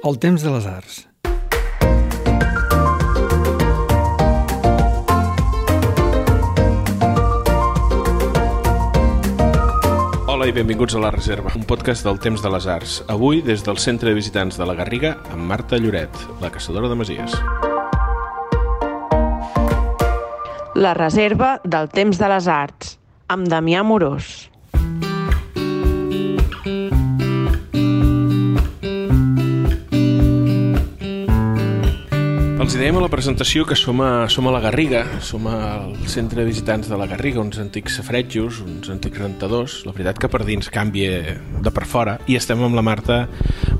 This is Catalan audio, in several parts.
El temps de les arts. Hola i benvinguts a La Reserva, un podcast del temps de les arts. Avui, des del Centre de Visitants de la Garriga, amb Marta Lloret, la caçadora de masies. La reserva del temps de les arts, amb Damià Morós. Els dèiem a la presentació que som a, som a la Garriga, som al Centre de Visitants de la Garriga, uns antics safretjos, uns antics rentadors. La veritat que per dins canvia de per fora. I estem amb la Marta,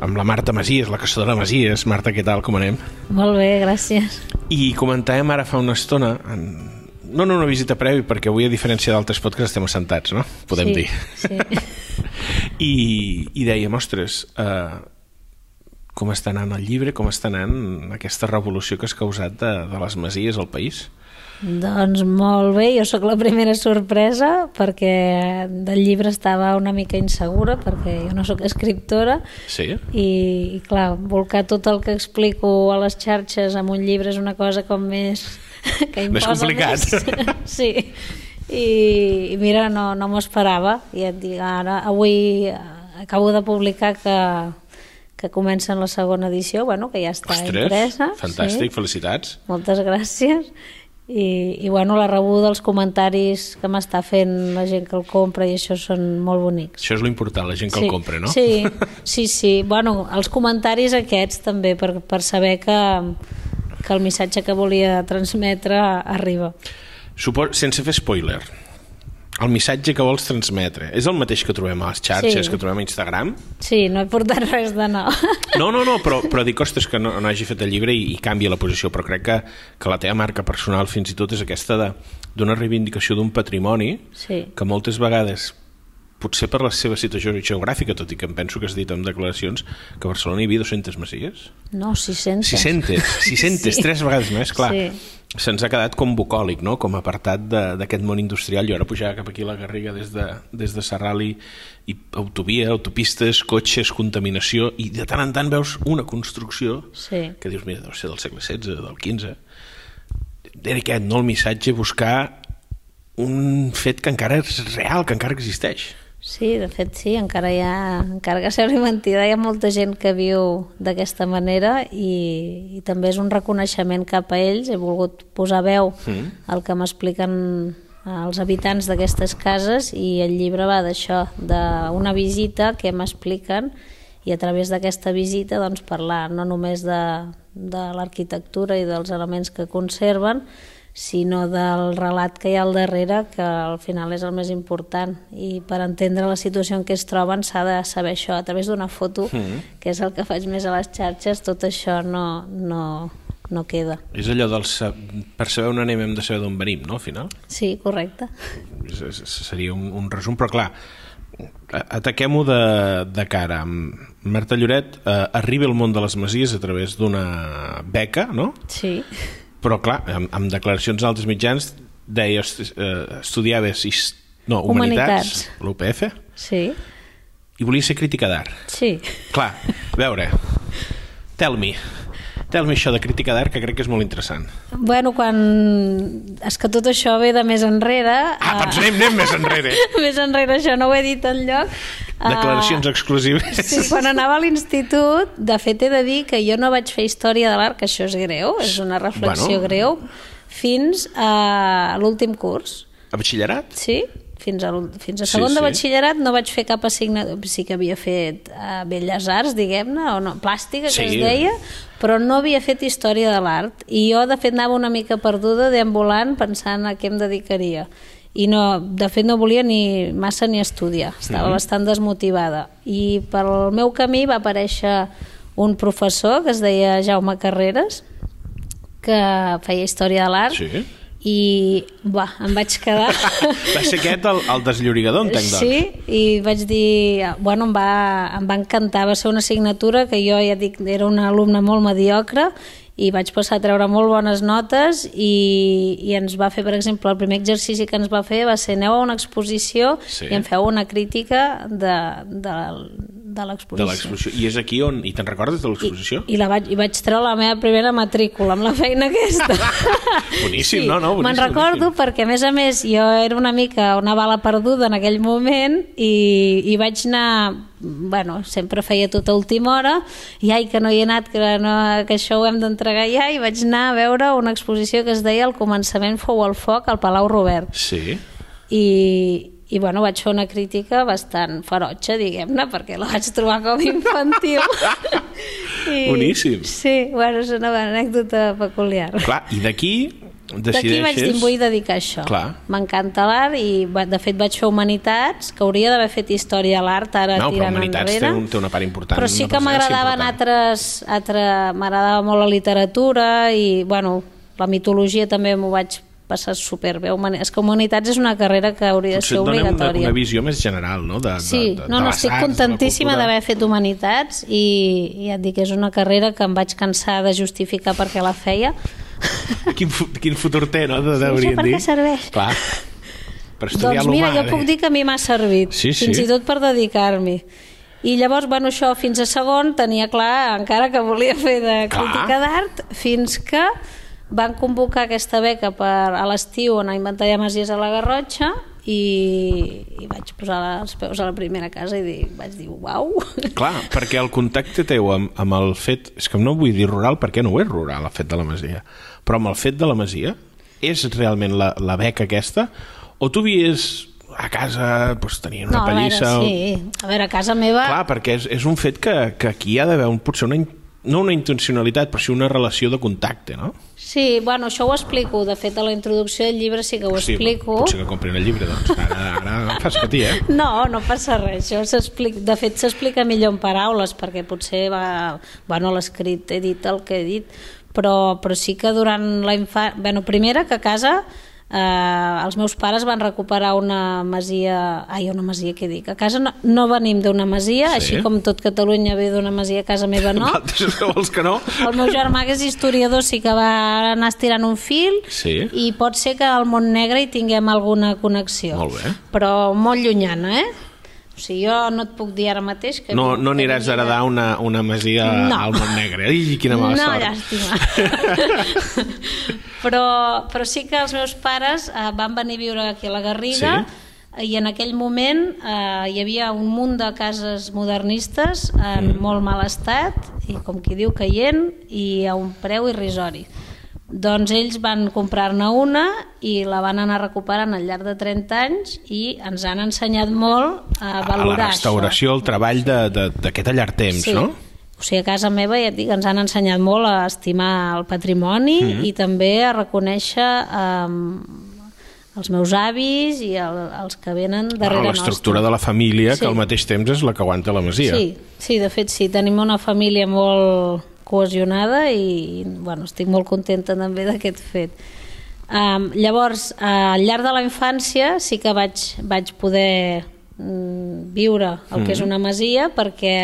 amb la Marta Masies, la caçadora Masies. Marta, què tal, com anem? Molt bé, gràcies. I comentàvem ara fa una estona, en... no en una visita prèvia, perquè avui, a diferència d'altres podcasts, estem assentats, no? Podem sí, dir. Sí. I, i dèiem, ostres, eh, com està anant el llibre, com està anant aquesta revolució que has causat de, de les masies al país? Doncs molt bé, jo sóc la primera sorpresa perquè del llibre estava una mica insegura perquè jo no sóc escriptora Sí? i, i clar, volcar tot el que explico a les xarxes amb un llibre és una cosa com més... que Més imposa complicat. Més. Sí, i, i mira, no, no m'ho esperava i et dic, ara, avui acabo de publicar que, que comença en la segona edició, bueno, que ja està Ostres, impresa. fantàstic, Sí. felicitats. Moltes gràcies. I, i bueno, la rebuda dels comentaris que m'està fent la gent que el compra i això són molt bonics. Això és l'important, la gent que el compra, no? Sí, sí, sí. Bueno, els comentaris aquests també, per, per saber que, que el missatge que volia transmetre arriba. Supos... Sense fer spoiler, el missatge que vols transmetre és el mateix que trobem a les xarxes, Sí. que trobem a Instagram? Sí, no he portat res de nou. No, no, no, però, però dic, ostres, que no, no hagi fet el llibre i, i canvia la posició, però crec que, que la teva marca personal fins i tot és aquesta de- d'una reivindicació d'un patrimoni Sí. que moltes vegades potser per la seva situació geogràfica, tot i que em penso que has dit en declaracions que a Barcelona hi havia 200 masies. No, 600. 600, 600, Sí. tres vegades més, clar. Sí. Se'ns ha quedat com bucòlic, no? com apartat d'aquest món industrial. I ara pujar cap aquí a la Garriga des de, des de Serral i, i autovia, autopistes, cotxes, contaminació, i de tant en tant veus una construcció Sí. que dius, mira, deu ser del segle XVI, del XV. Era aquest, no? El missatge, buscar un fet que encara és real, que encara existeix. Sí, de fet sí, encara hi ha, encara que sembli mentida, hi ha molta gent que viu d'aquesta manera i, i també és un reconeixement cap a ells. He volgut posar veu Mm. al que m'expliquen els habitants d'aquestes cases i el llibre va d'això, d'una visita que m'expliquen i a través d'aquesta visita doncs, parlar no només de, de l'arquitectura i dels elements que conserven, sinó del relat que hi ha al darrere, que al final és el més important. I per entendre la situació en què es troben s'ha de saber això a través d'una foto, Mhm. que és el que faig més a les xarxes, tot això no, no, no queda. És allò del... Per saber on anem hem de saber d'on venim, no, al final? Sí, correcte. És- és- Seria un, un resum, però clar, ataquem-ho de, de cara. Marta Lloret eh, arriba al món de les masies a través d'una beca, no? Sí, Però clar, amb, amb declaracions d'altres mitjans deies, eh, estudiaves his- no, humanitats, Humanitats. l'UPF, sí, i volia ser crítica d'art. sí. Clar, a veure, tell me, tell me això de crítica d'art que crec que és molt interessant. Bueno, quan... És que tot això ve de més enrere... Ah, doncs anem, anem més enrere. més enrere, això no ho he dit enlloc. Declaracions Ah, exclusives. Sí, quan anava a l'institut, de fet he de dir que jo no vaig fer història de l'art, que això és greu, és una reflexió Bueno. greu, fins a l'últim curs. A batxillerat? Sí, fins a, l'ul- fins a Sí, segon de sí. batxillerat no vaig fer cap assignatura, sí que havia fet uh, Belles Arts, diguem-ne, o no, plàstica, que Sí. es deia, però no havia fet història de l'art. I jo, de fet, anava una mica perduda, deambulant, pensant a què em dedicaria. I no, de fet no volia ni massa ni estudiar, estava Mhm. bastant desmotivada. I pel meu camí va aparèixer un professor que es deia Jaume Carreras, que feia història de l'art, Sí. I va, em vaig quedar Va ser aquest el, el desllorigador, entenc, doncs. Sí, i vaig dir, bueno, em va, em va encantar, va ser una assignatura que jo ja dic, era una alumna molt mediocre i vaig passar a treure molt bones notes i, i ens va fer, per exemple, el primer exercici que ens va fer va ser aneu a una exposició Sí. i em feu una crítica de, de, de de l'exposició. l'exposició. I és aquí on... I te'n recordes de l'exposició? I, la vaig, I vaig treure la meva primera matrícula amb la feina aquesta. Boníssim, no, no, boníssim, Me'n recordo boníssim. perquè, a més a més, jo era una mica una bala perduda en aquell moment i, i vaig anar bueno, sempre feia tot a última hora i ai, que no hi he anat, que, no, que això ho hem d'entregar ja, i vaig anar a veure una exposició que es deia El començament fou el foc al Palau Robert Sí. i, i bueno, vaig fer una crítica bastant ferotge, diguem-ne, perquè la vaig trobar com infantil. I, Boníssim. Sí, bueno, és una anècdota peculiar. Clar, i d'aquí D'aquí decideixes... vaig dir, vull dedicar a això. M'encanta l'art i, de fet, vaig fer Humanitats, que hauria d'haver fet Història a l'art, ara No, però tirant Humanitats té, un, té una part important. Però sí que m'agradaven altres... Altre, M'agradava molt la literatura i, bueno, la mitologia també m'ho vaig passar superbé. És que Humanitats és una carrera que hauria de Potser ser et dona una, obligatòria. una visió més general, no? De, Sí, de, de, no, de no, estic de la contentíssima d'haver fet Humanitats i, ja et dic que és una carrera que em vaig cansar de justificar perquè la feia. Quin, quin futur té, no? De, Sí, això per què serveix? Clar. Per estudiar Doncs mira, jo puc dir que a mi m'ha servit, Sí, sí. fins i tot per dedicar-m'hi. I llavors, bueno, això fins a segon tenia clar, encara que volia fer de crítica d'art, fins que van convocar aquesta beca per, a l'estiu anar a inventar masies a la Garrotxa i, i vaig posar els peus a la primera casa i dir, vaig dir, uau! Clar, perquè el contacte teu amb, amb el fet... És que no vull dir rural perquè no ho és rural, el fet de la masia. Però amb el fet de la masia, és realment la, la beca aquesta? O tu vies a casa, doncs, tenien una no, a veure, pallissa... sí. A veure, a casa meva... Clar, perquè és, és un fet que, que aquí hi ha d'haver un, potser una, no una intencionalitat, però sí una relació de contacte, no? Sí, bueno, això ho explico. De fet, a la introducció del llibre sí que ho Sí, explico. potser que comprin el llibre, doncs. Ara, ara fas patir, eh? No, no passa res. Això de fet, s'explica millor en paraules, perquè potser va... Bueno, l'escrit he dit el que he dit, però, però sí que durant la infància... Bueno, primera, que a casa eh, els meus pares van recuperar una masia... Ai, una masia, què dic? A casa no, no venim d'una masia, Sí. així com tot Catalunya ve d'una masia, a casa meva no. Vosaltres que no? El meu germà, que és historiador, sí que va anar estirant un fil Sí. i pot ser que al Montnegre hi tinguem alguna connexió. Molt bé. Però molt llunyana, eh? O sigui, jo no et puc dir ara mateix que... No, no aniràs a heredar una, una masia No. al Montnegre. Ai, quina mala no, sort. llàstima. però, però sí que els meus pares eh, van venir a viure aquí a la Garriga i en aquell moment eh, hi havia un munt de cases modernistes en mm. molt mal estat i com qui diu caient i a un preu irrisori. Doncs ells van comprar-ne una i la van anar recuperant al llarg de 30 anys i ens han ensenyat molt a A valorar la restauració, el treball de- de- d'aquest llarg temps, Sí. no? O sigui, a casa meva ja et dic, ens han ensenyat molt a estimar el patrimoni Mhm. i també a reconèixer um, els meus avis i el, els que venen darrere Ah, L'estructura de la família, Sí. que al mateix temps és la que aguanta la masia. Sí, sí, de fet sí, tenim una família molt cohesionada i bueno, estic molt contenta també d'aquest fet. Um, llavors, uh, al llarg de la infància sí que vaig, vaig poder mm, viure el que és una masia perquè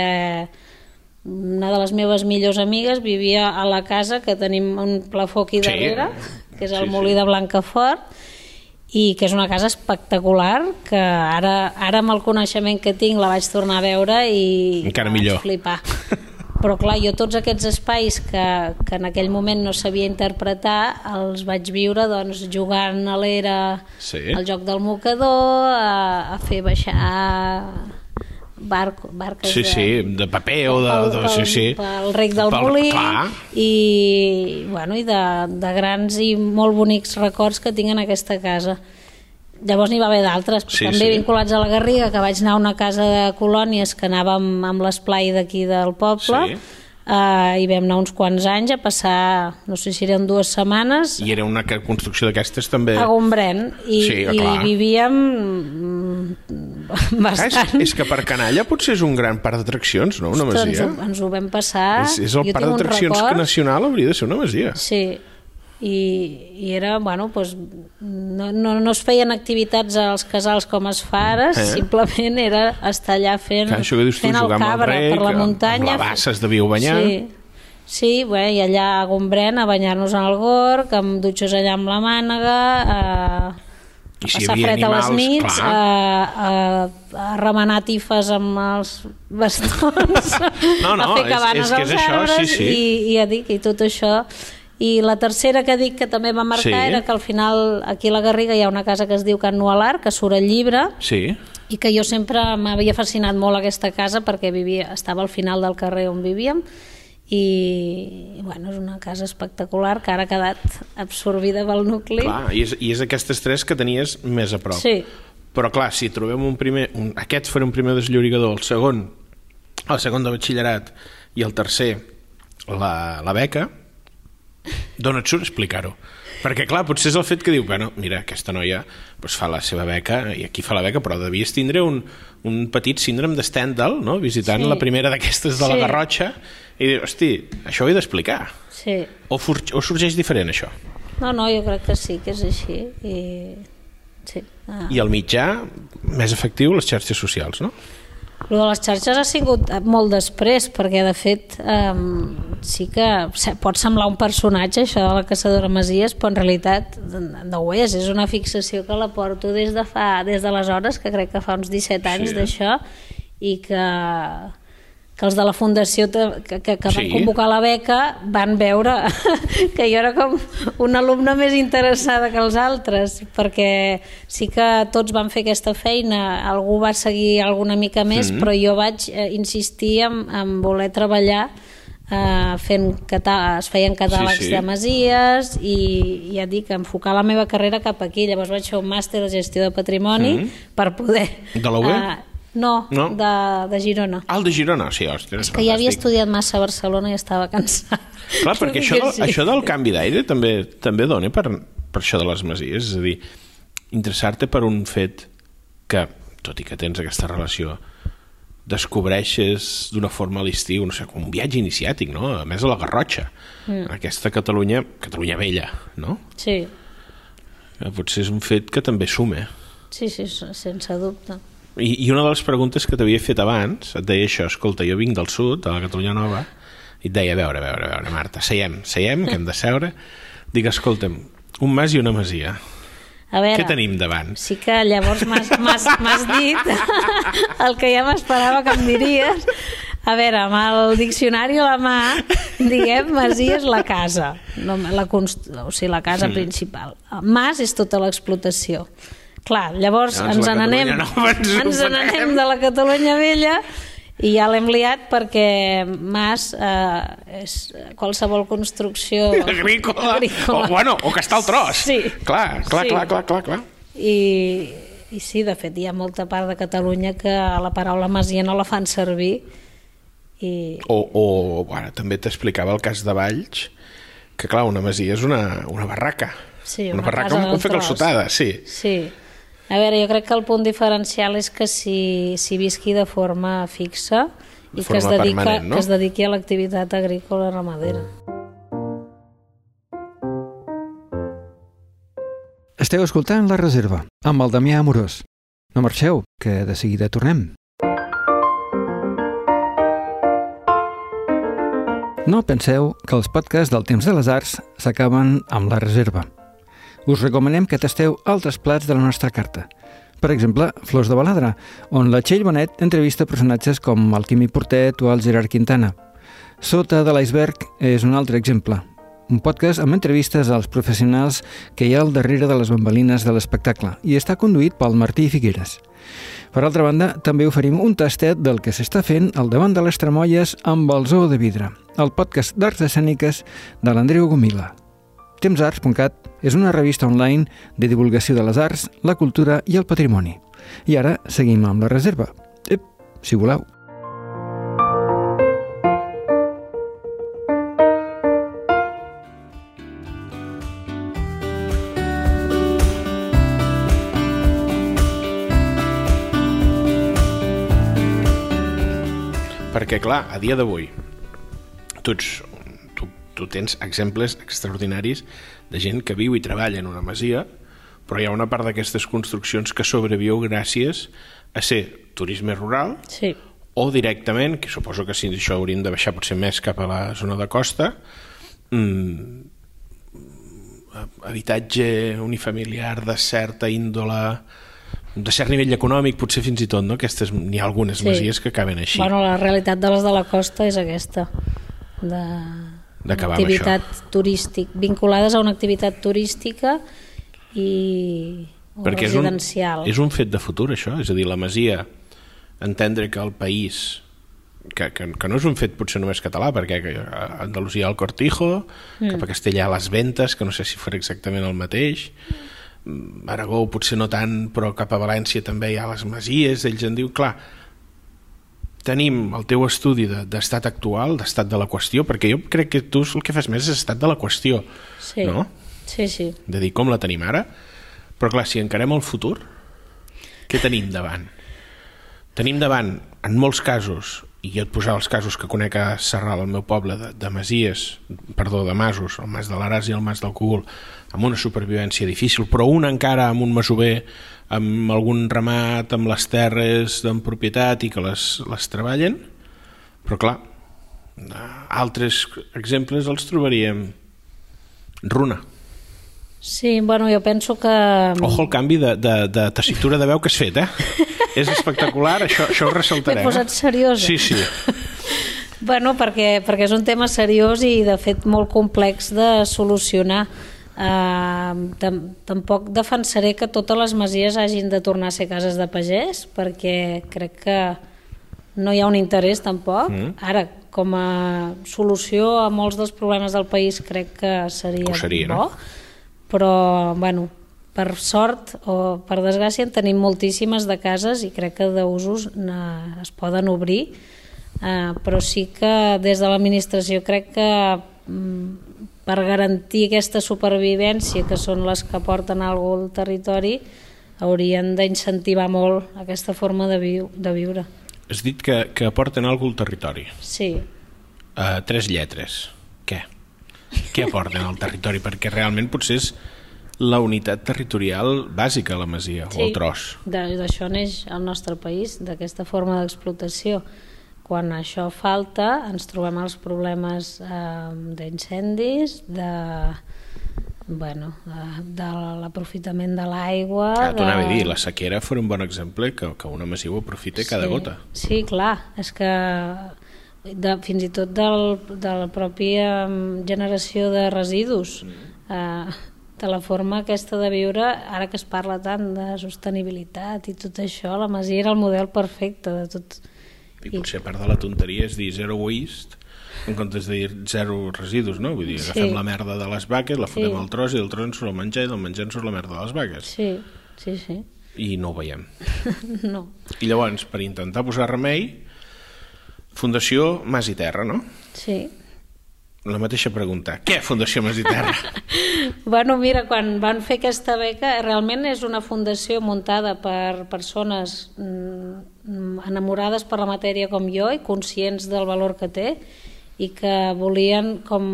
una de les meves millors amigues vivia a la casa que tenim un plafó aquí Sí. darrere, que és el Sí, molí sí. de Blancafort, i que és una casa espectacular que ara, ara amb el coneixement que tinc la vaig tornar a veure i Encara vaig millor. flipar però clar, jo tots aquests espais que, que en aquell moment no sabia interpretar els vaig viure doncs, jugant a l'era Sí. al joc del mocador a, a fer baixar barco, barques Sí, sí, de paper o de... de sí, sí. pel rec del Pel- molí clar. i, bueno, i de, de grans i molt bonics records que tinc en aquesta casa llavors n'hi va haver d'altres Sí, també sí. vinculats a la Garriga que vaig anar a una casa de colònies que anàvem amb l'esplai d'aquí del poble Sí. eh, i vam anar uns quants anys a passar no sé si eren dues setmanes I era una construcció d'aquestes també... a Gombrèn i, Sí, i vivíem mm, Ah, és, bastant és que per Canalla potser és un gran parc d'atraccions, no? Una Ostres, ens, masia. ho, ens ho vam passar És, és el parc d'atraccions nacional hauria de ser una masia. Sí, i, i era, bueno, pues, no, no, no es feien activitats als casals com es fa ara, Eh? simplement era estar allà fent, Clar, que dius tu, fent el amb el cabra rec, per la muntanya. amb la bassa es devíeu banyar. Sí, sí bé, i allà a Gombrèn a banyar-nos en el Gorg, amb dutxos allà amb la mànega, a... I si hi passar fred a les animals, nits, clar. a, a, a remenar tifes amb els bastons, No, no, a fer és- cabanes és que és als això, arbres sí, sí. I, i ja dic, i tot això i la tercera que dic que també va marcar Sí. era que al final aquí a la Garriga hi ha una casa que es diu Can Nualar, que surt el llibre Sí, i que jo sempre m'havia fascinat molt aquesta casa perquè vivia, estava al final del carrer on vivíem i bueno, és una casa espectacular que ara ha quedat absorbida pel nucli clar, i és, i és aquestes tres que tenies més a prop. Sí. Però clar, si trobem un primer... Un, aquest farà un primer desllorigador, el segon, el segon de batxillerat i el tercer, la, la beca, d'on et surt explicar-ho? Perquè, clar, potser és el fet que diu, bueno, mira, aquesta noia doncs fa la seva beca, i aquí fa la beca, però devies tindre un, un petit síndrome de Stendhal, no?, visitant Sí. la primera d'aquestes de la Sí. Garrotxa, i diu, hosti, això ho he d'explicar. sí. O, o sorgeix diferent, això? No, no, jo crec que sí, que és així. I... Sí. Ah. I el mitjà més efectiu, les xarxes socials, no? Lo de les xarxes ha sigut molt després, perquè de fet um, sí que pot semblar un personatge això de la caçadora Masies, però en realitat no ho és, és una fixació que la porto des de fa des d'aleshores, que crec que fa uns 17 anys Sí. d'això, i que que els de la Fundació que, que, que van Sí. convocar la beca van veure que jo era com una alumna més interessada que els altres, perquè sí que tots van fer aquesta feina, algú va seguir alguna mica més, Mhm. però jo vaig eh, insistir en, en voler treballar eh, fent es feien catàlegs Sí, sí. de masies i ja dic, enfocar la meva carrera cap aquí llavors vaig fer un màster de gestió de patrimoni Mhm. per poder De la UE? eh, no, No? De, de Girona Ah, el de Girona, sí, ostres, és que ja havia fantàstic. estudiat massa a Barcelona i estava cansada. Clar, perquè això, Que sí. això del canvi d'aire també també dona per, per això de les masies, és a dir, interessar-te per un fet que, tot i que tens aquesta relació, descobreixes d'una forma a l'estiu, no sé, com un viatge iniciàtic, no? A més a la Garrotxa, mm. aquesta Catalunya, Catalunya vella, no? Sí, Que potser és un fet que també sume. sí, sí, sense dubte. I, I una de les preguntes que t'havia fet abans, et deia això, escolta, jo vinc del sud, de la Catalunya Nova, i et deia, a veure, a veure, a veure, Marta, seiem, seiem, que hem de seure. Dic, escolta'm, un mas i una masia. A veure, Què tenim davant? Sí que llavors m'has dit el que ja m'esperava que em diries. A veure, amb el diccionari a la mà, diguem, masia és la casa, no, la, const... o sigui, la casa principal. Mas és tota l'explotació. Clar, llavors Llavors ens n'anem Nova ens n'anem de la Catalunya vella i ja l'hem liat perquè mas eh, és qualsevol construcció Agrícola, O, bueno, o que està al tros. Sí. Clar, clar, Sí. clar, clar, clar, clar. I, i sí, de fet, hi ha molta part de Catalunya que la paraula masia no la fan servir i O, o bueno, també t'explicava el cas de Valls, que clar, una masia és una, una barraca. Sí, una, una barraca amb fer tros. calçotada, sí. sí. A veure, jo crec que el punt diferencial és que si, si visqui de forma fixa i que es, forma dedica, permanent, no? que es dediqui a l'activitat agrícola ramadera. Esteu escoltant La Reserva, amb el Damià Amorós. No marxeu, que de seguida tornem. No penseu que els podcasts del Temps de les Arts s'acaben amb La Reserva. Us recomanem que tasteu altres plats de la nostra carta. Per exemple, Flors de Baladra, on la Txell Bonet entrevista personatges com el Quimi Portet o el Gerard Quintana. Sota de l'iceberg és un altre exemple, un podcast amb entrevistes als professionals que hi ha al darrere de les bambalines de l'espectacle i està conduït pel Martí Figueres. Per altra banda, també oferim un tastet del que s'està fent al davant de les Tremolles amb el Zoo de Vidre, el podcast d'arts escèniques de l'Andreu Gomila. Temsarts.cat és una revista online de divulgació de les arts, la cultura i el patrimoni. I ara seguim amb la reserva. Ep, si voleu. Perquè, clar, a dia d'avui, tu, ets, tu, tens exemples extraordinaris de gent que viu i treballa en una masia, però hi ha una part d'aquestes construccions que sobreviu gràcies a ser turisme rural Sí, o directament, que suposo que si això hauríem de baixar potser més cap a la zona de costa, mm, habitatge unifamiliar de certa índole de cert nivell econòmic, potser fins i tot, no? Aquestes, n'hi ha algunes Sí. masies que acaben així. Bueno, la realitat de les de la costa és aquesta, de D'acabar amb activitat turístic, vinculades a una activitat turística i o Perquè és un, residencial. és un fet de futur, això. És a dir, la masia, entendre que el país que, que, que no és un fet potser només català, perquè a Andalusia el Cortijo, mm. cap a Castellà les Ventes, que no sé si farà exactament el mateix, Mm, Aragó potser no tant, però cap a València també hi ha les masies, ells en diu, clar, tenim el teu estudi de- d'estat de, actual, d'estat de la qüestió, perquè jo crec que tu el que fas més és estat de la qüestió, sí. no? Sí, sí. de dir com la tenim ara, però clar, si encarem el futur, què tenim davant? Tenim davant, en molts casos, i jo et posava els casos que conec a Serral, al meu poble, de, de Masies, perdó, de Masos, el Mas de l'Aràs i el Mas del Cogul, amb una supervivència difícil, però un encara amb un masover, amb algun ramat, amb les terres en propietat i que les, les treballen, però clar, altres exemples els trobaríem runa. Sí, bueno, jo penso que... Ojo el canvi de, de, de tessitura de veu que has fet, eh? És espectacular, això, això ho M'he ressaltarem. posat seriosa. Sí, sí. Bueno, perquè, perquè és un tema seriós i de fet molt complex de solucionar. Tam tampoc defensaré que totes les masies hagin de tornar a ser cases de pagès perquè crec que no hi ha un interès tampoc. Mm. Ara, com a solució a molts dels problemes del país crec que seria, Ho seria, bo, no? però bueno, per sort o per desgràcia en tenim moltíssimes de cases i crec que d'usos es poden obrir eh, però sí que des de l'administració crec que mm, per garantir aquesta supervivència que són les que porten alguna al territori haurien d'incentivar molt aquesta forma de, viu de viure Has dit que, que aporten alguna al territori. sí, Uh, tres lletres. Què? Què aporten al territori? Perquè realment potser és la unitat territorial bàsica, la masia, o el tros. De- D'això neix el nostre país, d'aquesta forma d'explotació. Quan això falta, ens trobem els problemes eh, d'incendis, de, bueno, de, de l'aprofitament de l'aigua... Ah, T'ho anava a de- dir, la sequera fos un bon exemple que, que una ho aprofita cada sí. gota. Sí, clar, és que de, fins i tot del, de la pròpia mm, generació de residus, Mm. eh, de la forma aquesta de viure, ara que es parla tant de sostenibilitat i tot això, la Masia era el model perfecte de tot. I potser part de la tonteria és dir zero waste en comptes de dir zero residus, no? Vull dir, Sí. agafem la merda de les vaques, la fotem Sí. al tros i del tros surt el menjar i del menjar en surt la merda de les vaques. Sí, sí, sí. I no ho veiem. no. I llavors, per intentar posar remei, Fundació Mas i Terra, no? Sí. La mateixa pregunta. Què, Fundació Mas i Terra? Bueno, mira, quan van fer aquesta beca, realment és una fundació muntada per persones mm, enamorades per la matèria com jo i conscients del valor que té i que volien com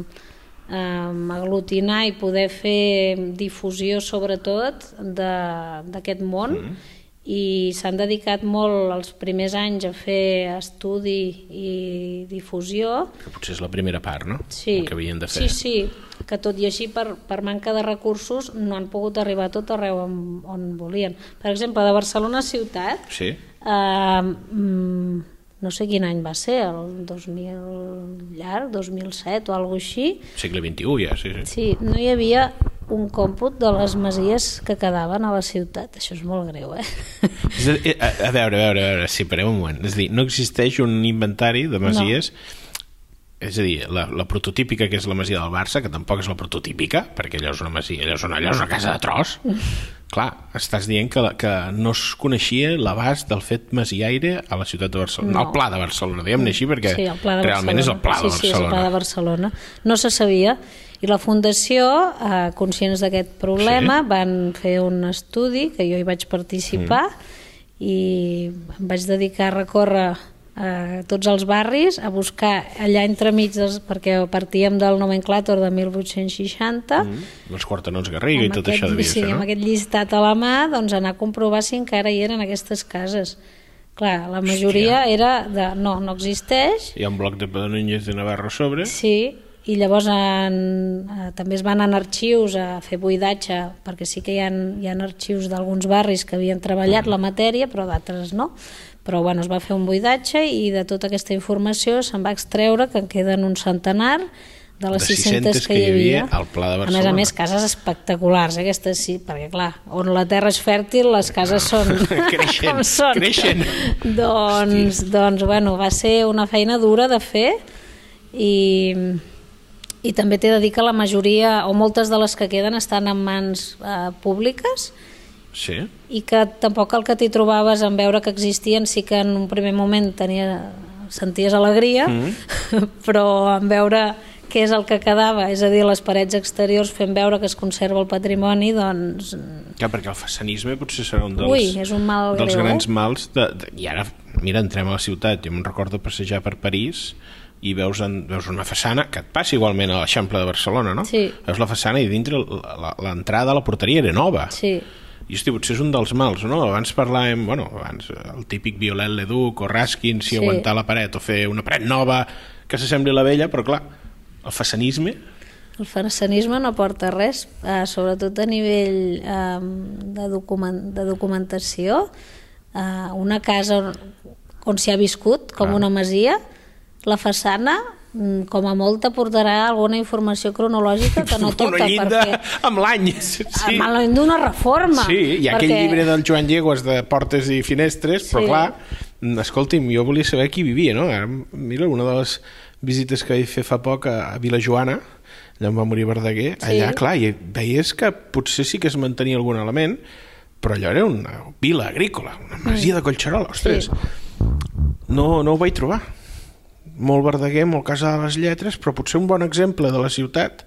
eh, aglutinar i poder fer difusió sobretot de- d'aquest món mm. I s'han dedicat molt els primers anys a fer estudi i difusió que potser és la primera part, no? Sí, El que havien de fer. sí, sí, que tot i així per, per manca de recursos no han pogut arribar tot arreu on, on volien. Per exemple, de Barcelona ciutat, Sí? eh, mm, no sé quin any va ser, el 2000 llarg, 2007 o alguna així, Segle XXI ja, sí, sí. sí, no hi havia un còmput de les masies que quedaven a la ciutat. Això és molt greu, eh? A, a, veure, a veure, a veure, sí, pareu un moment. És a dir, no existeix un inventari de masies és a dir, la, la prototípica que és la masia del Barça, que tampoc és la prototípica, perquè allò és una masia, allò és una, allò és una casa de tros. Clar, estàs dient que, la, que no es coneixia l'abast del fet masiaire a la ciutat de Barcelona. No. No. El pla de Barcelona, diguem-ne així, perquè sí, de realment és el pla sí, de Sí, és el Barcelona. pla de Barcelona. No se sabia. I la Fundació, eh, conscients d'aquest problema, Sí. van fer un estudi, que jo hi vaig participar, Mm. i em vaig dedicar a recórrer a tots els barris, a buscar allà entremig, dels, perquè partíem del nomenclàtor de 1860, Mm, els quartanons Garriga i tot aquest, això devia sí, ser, no? amb aquest llistat a la mà, doncs anar a comprovar si encara hi eren aquestes cases. Clar, la majoria era de no, no existeix, Hi ha un bloc de Núñez de Navarro a sobre, sí, i llavors en, eh, també es van anar arxius a fer buidatge perquè sí que hi ha, hi ha arxius d'alguns barris que havien treballat la matèria però d'altres no però bueno, es va fer un buidatge i de tota aquesta informació se'n va extreure que en queden un centenar de les De 600, 600 que hi havia, al Pla de a més a Barcelona. més cases espectaculars eh? aquestes sí, perquè clar on la terra és fèrtil les cases són Creixen, com són creixen. doncs, doncs bueno, va ser una feina dura de fer i, i també t'he de dir que la majoria o moltes de les que queden estan en mans eh, públiques Sí. i que tampoc el que t'hi trobaves en veure que existien sí que en un primer moment tenia, senties alegria mm. però en veure què és el que quedava, és a dir, les parets exteriors fent veure que es conserva el patrimoni, doncs Clar, perquè el façanisme potser serà un dels, Ui, és un mal dels greu, grans eh? mals. De, de, I ara, mira, entrem a la ciutat. Jo me'n recordo passejar per París i veus, en, veus una façana que et passa igualment a l'Eixample de Barcelona, no? Sí. Veus la façana i dintre l'entrada a la porteria era nova. sí, I hosti, potser és un dels mals, no? Abans parlàvem, bueno, abans el típic Violet Leduc o Raskin, si Sí. aguantar la paret o fer una paret nova que s'assembli a la vella, però clar, el façanisme El façanisme no porta res, eh, sobretot a nivell eh, de, document, de documentació. Eh, una casa on, on s'hi ha viscut, com Clar. una masia, la façana, mm, com a molt t'aportarà alguna informació cronològica que no tota, una llinda perquè amb l'any. Sí. sí. malament d'una reforma. Sí, hi ha perquè... aquell llibre del Joan Llegos de portes i finestres, però Sí. clar, mm, escolti'm, jo volia saber qui vivia, no? Ara, mira, una de les visites que vaig fer fa poc a, a Vilajoana, allà on va morir Verdaguer, Sí. allà, clar, i veies que potser sí que es mantenia algun element, però allò era una vila agrícola, una masia de Collserola, ostres. No, no ho vaig trobar. Molt Verdaguer, molt Casa de les Lletres, però potser un bon exemple de la ciutat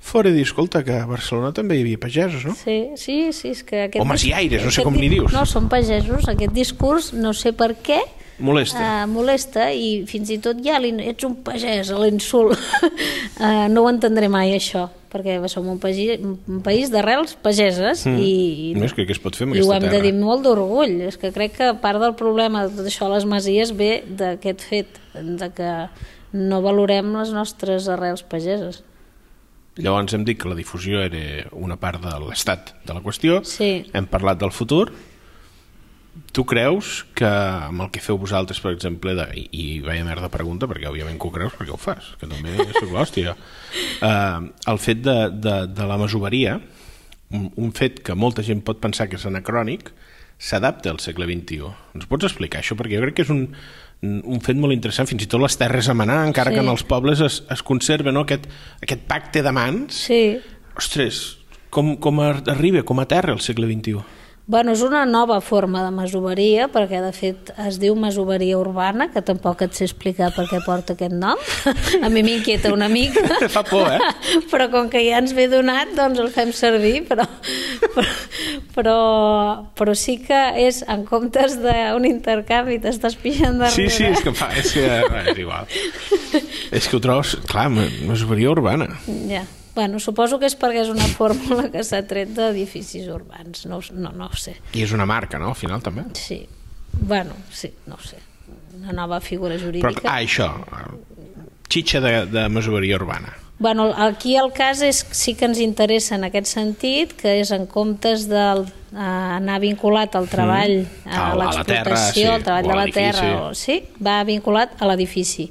fora dir, escolta, que a Barcelona també hi havia pagesos, no? Sí, sí, sí, és que aquest... O masiaires, no sé com n'hi di- dius. No, són pagesos, aquest discurs, no sé per què, Molesta. Uh, molesta i fins i tot ja l'in- ets un pagès, l'insult. uh, no ho entendré mai, això, perquè som un, pagi, un país d'arrels pageses mm. i, No, és que què es pot fer amb i ho hem de terra? dir molt d'orgull. És que crec que part del problema de tot això a les masies ve d'aquest fet, de que no valorem les nostres arrels pageses. Llavors hem dit que la difusió era una part de l'estat de la qüestió. Sí. Hem parlat del futur. Tu creus que amb el que feu vosaltres, per exemple, de, i, i veia merda pregunta, perquè òbviament que ho creus perquè ho fas, que també és l'hòstia. Uh, el fet de, de, de la masoveria, un, un fet que molta gent pot pensar que és anacrònic, s'adapta al segle XXI. Ens pots explicar això? Perquè jo crec que és un, un fet molt interessant, fins i tot les terres a manar, encara Sí. que en els pobles es, es conserva no? aquest, aquest pacte de mans. Sí, Ostres, com, com ar- arriba, com a terra al segle XXI? Bueno, és una nova forma de masoveria, perquè de fet es diu masoveria urbana, que tampoc et sé explicar per què porta aquest nom. A mi m'inquieta una mica. Fa por, eh? Però com que ja ens ve donat, doncs el fem servir, però, però, però, però sí que és, en comptes d'un intercanvi, t'estàs pixant Sí, darrere. sí, és que, fa, és, que és igual. és que ho trobes, clar, ma- masoveria urbana. Ja. Bueno, suposo que és perquè és una fórmula que s'ha tret d'edificis urbans, no, no, no ho sé. I és una marca, no?, al final, també. Sí, bueno, sí, no ho sé. Una nova figura Però, jurídica. ah, això, xitxa de, de masoveria urbana. Bueno, aquí el cas és sí que ens interessa en aquest sentit, que és en comptes d'anar vinculat al treball, Mm. a A la- a la terra, sí, l'explotació, al treball o de la l'edifici. terra, o, sí, va vinculat a l'edifici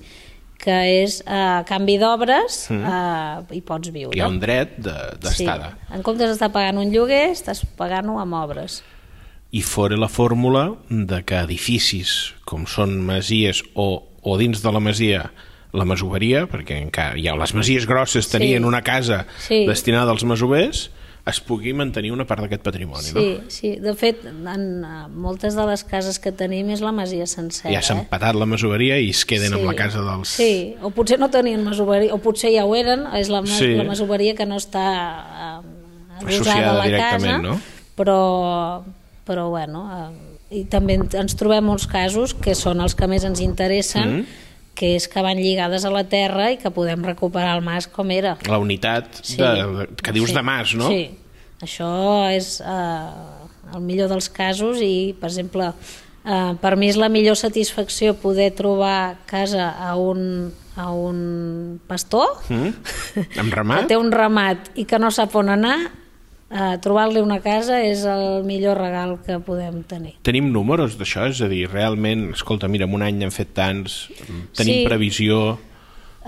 que és a canvi d'obres eh, hi pots viure. Hi ha un dret de- d'estada. Sí. En comptes d'estar pagant un lloguer, estàs pagant-ho amb obres. I fora la fórmula de que edificis com són masies o, o dins de la masia la masoveria, perquè encara ja les masies grosses tenien Sí. una casa Sí. destinada als masovers, es pugui mantenir una part d'aquest patrimoni, Sí, no? sí. De fet, en eh, moltes de les cases que tenim és la masia sencera. Ja s'ha eh? empatat la masoveria i es queden amb la casa dels... Sí, o potser no tenien masoveria, o potser ja ho eren, és la, mas Sí. la masoveria que no està eh, Associada a la directament, casa, no? però, però bueno, eh, i també en- ens trobem molts casos que són els que més ens interessen, Mm. Que és que van lligades a la terra i que podem recuperar el mas com era. La unitat Sí. de, de, que dius Sí. de mas, no? Sí, això és eh, el millor dels casos i, per exemple, eh, per mi és la millor satisfacció poder trobar casa a un, a un pastor Mm? Amb que té un ramat i que no sap on anar, eh, trobar-li una casa és el millor regal que podem tenir. Tenim números d'això? És a dir, realment, escolta, mira, en un any n'hem fet tants, tenim Sí. previsió...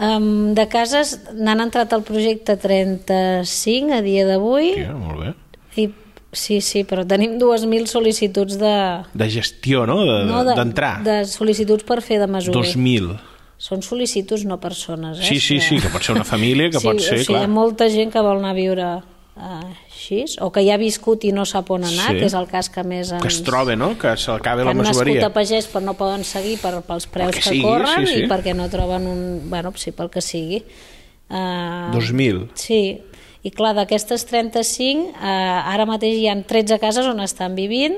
Um, de cases n'han entrat al projecte 35 a dia d'avui Tia, molt bé. i sí, sí, però tenim 2.000 sol·licituds de... De gestió, no? De- no, de- D'entrar. de sol·licituds per fer de mesurer. 2.000. Són sol·licituds, no persones. Eh? Sí, sí, sí, que pot ser una família, que sí, pot ser, o sigui, clar. Hi ha molta gent que vol anar a viure uh, així, o que ja ha viscut i no sap on anar, Sí. que és el cas que més ens... Que es troba, no? Que s'acabi que la han nascut masoveria. a pagès però no poden seguir per, pels preus que sigui, corren sí, sí. i perquè no troben un... Bueno, sí, pel que sigui. Uh, 2.000. Sí, i clar, d'aquestes 35, eh, ara mateix hi han 13 cases on estan vivint,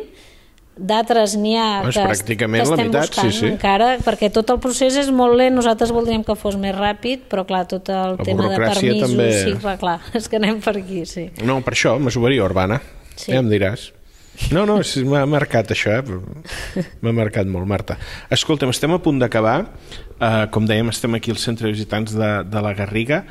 d'altres n'hi ha que, pràcticament que la estem meitat, sí, buscant sí. encara, perquè tot el procés és molt lent, nosaltres voldríem que fos més ràpid, però clar, tot el La tema de permisos, també- sí, clar, clar, és que anem per aquí, sí. No, per això, masoveria urbana. Sí. Ja em diràs. No, no, m'ha marcat això, eh? M'ha marcat molt, Marta. Escolta'm, estem a punt d'acabar. Uh, com dèiem, estem aquí al centre de visitants de, de la Garriga.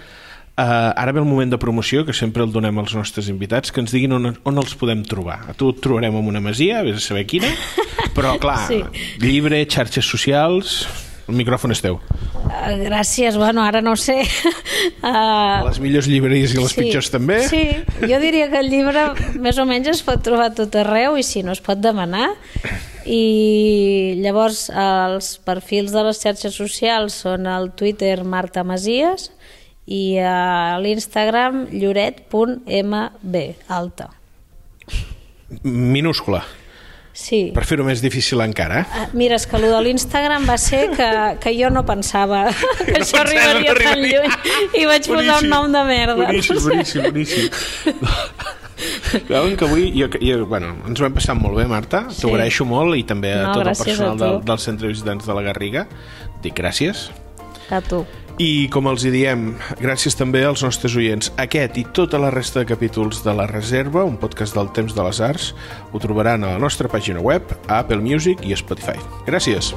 Uh, ara ve el moment de promoció, que sempre el donem als nostres invitats, que ens diguin on, on els podem trobar. A tu et trobarem en una masia, vés a saber quina, però clar, Sí. llibre, xarxes socials... El micròfon és teu. Uh, gràcies, bueno, ara no sé. Uh, les millors llibreries i les pitjors també. Sí, jo diria que el llibre més o menys es pot trobar tot arreu i si no es pot demanar. I llavors els perfils de les xarxes socials són el Twitter Marta Masies i a l'Instagram lloret.mb, alta. Minúscula, Sí. per fer-ho més difícil encara. Eh? Ah, Mira, és que el de l'Instagram va ser que, que jo no pensava que No això pensava, arribaria tan arribaria. lluny i vaig posar Boníssim, un nom de merda. Boníssim, boníssim, boníssim. Veuen que avui jo, jo, bueno, ens ho hem passat molt bé, Marta. Sí. T'ho agraeixo molt i també a No, tot el personal del, del Centre de Visitants de la Garriga. Dic gràcies. A tu. I com els hi diem, gràcies també als nostres oients. Aquest i tota la resta de capítols de La Reserva, un podcast del temps de les arts, ho trobaran a la nostra pàgina web, a Apple Music i Spotify. Gràcies.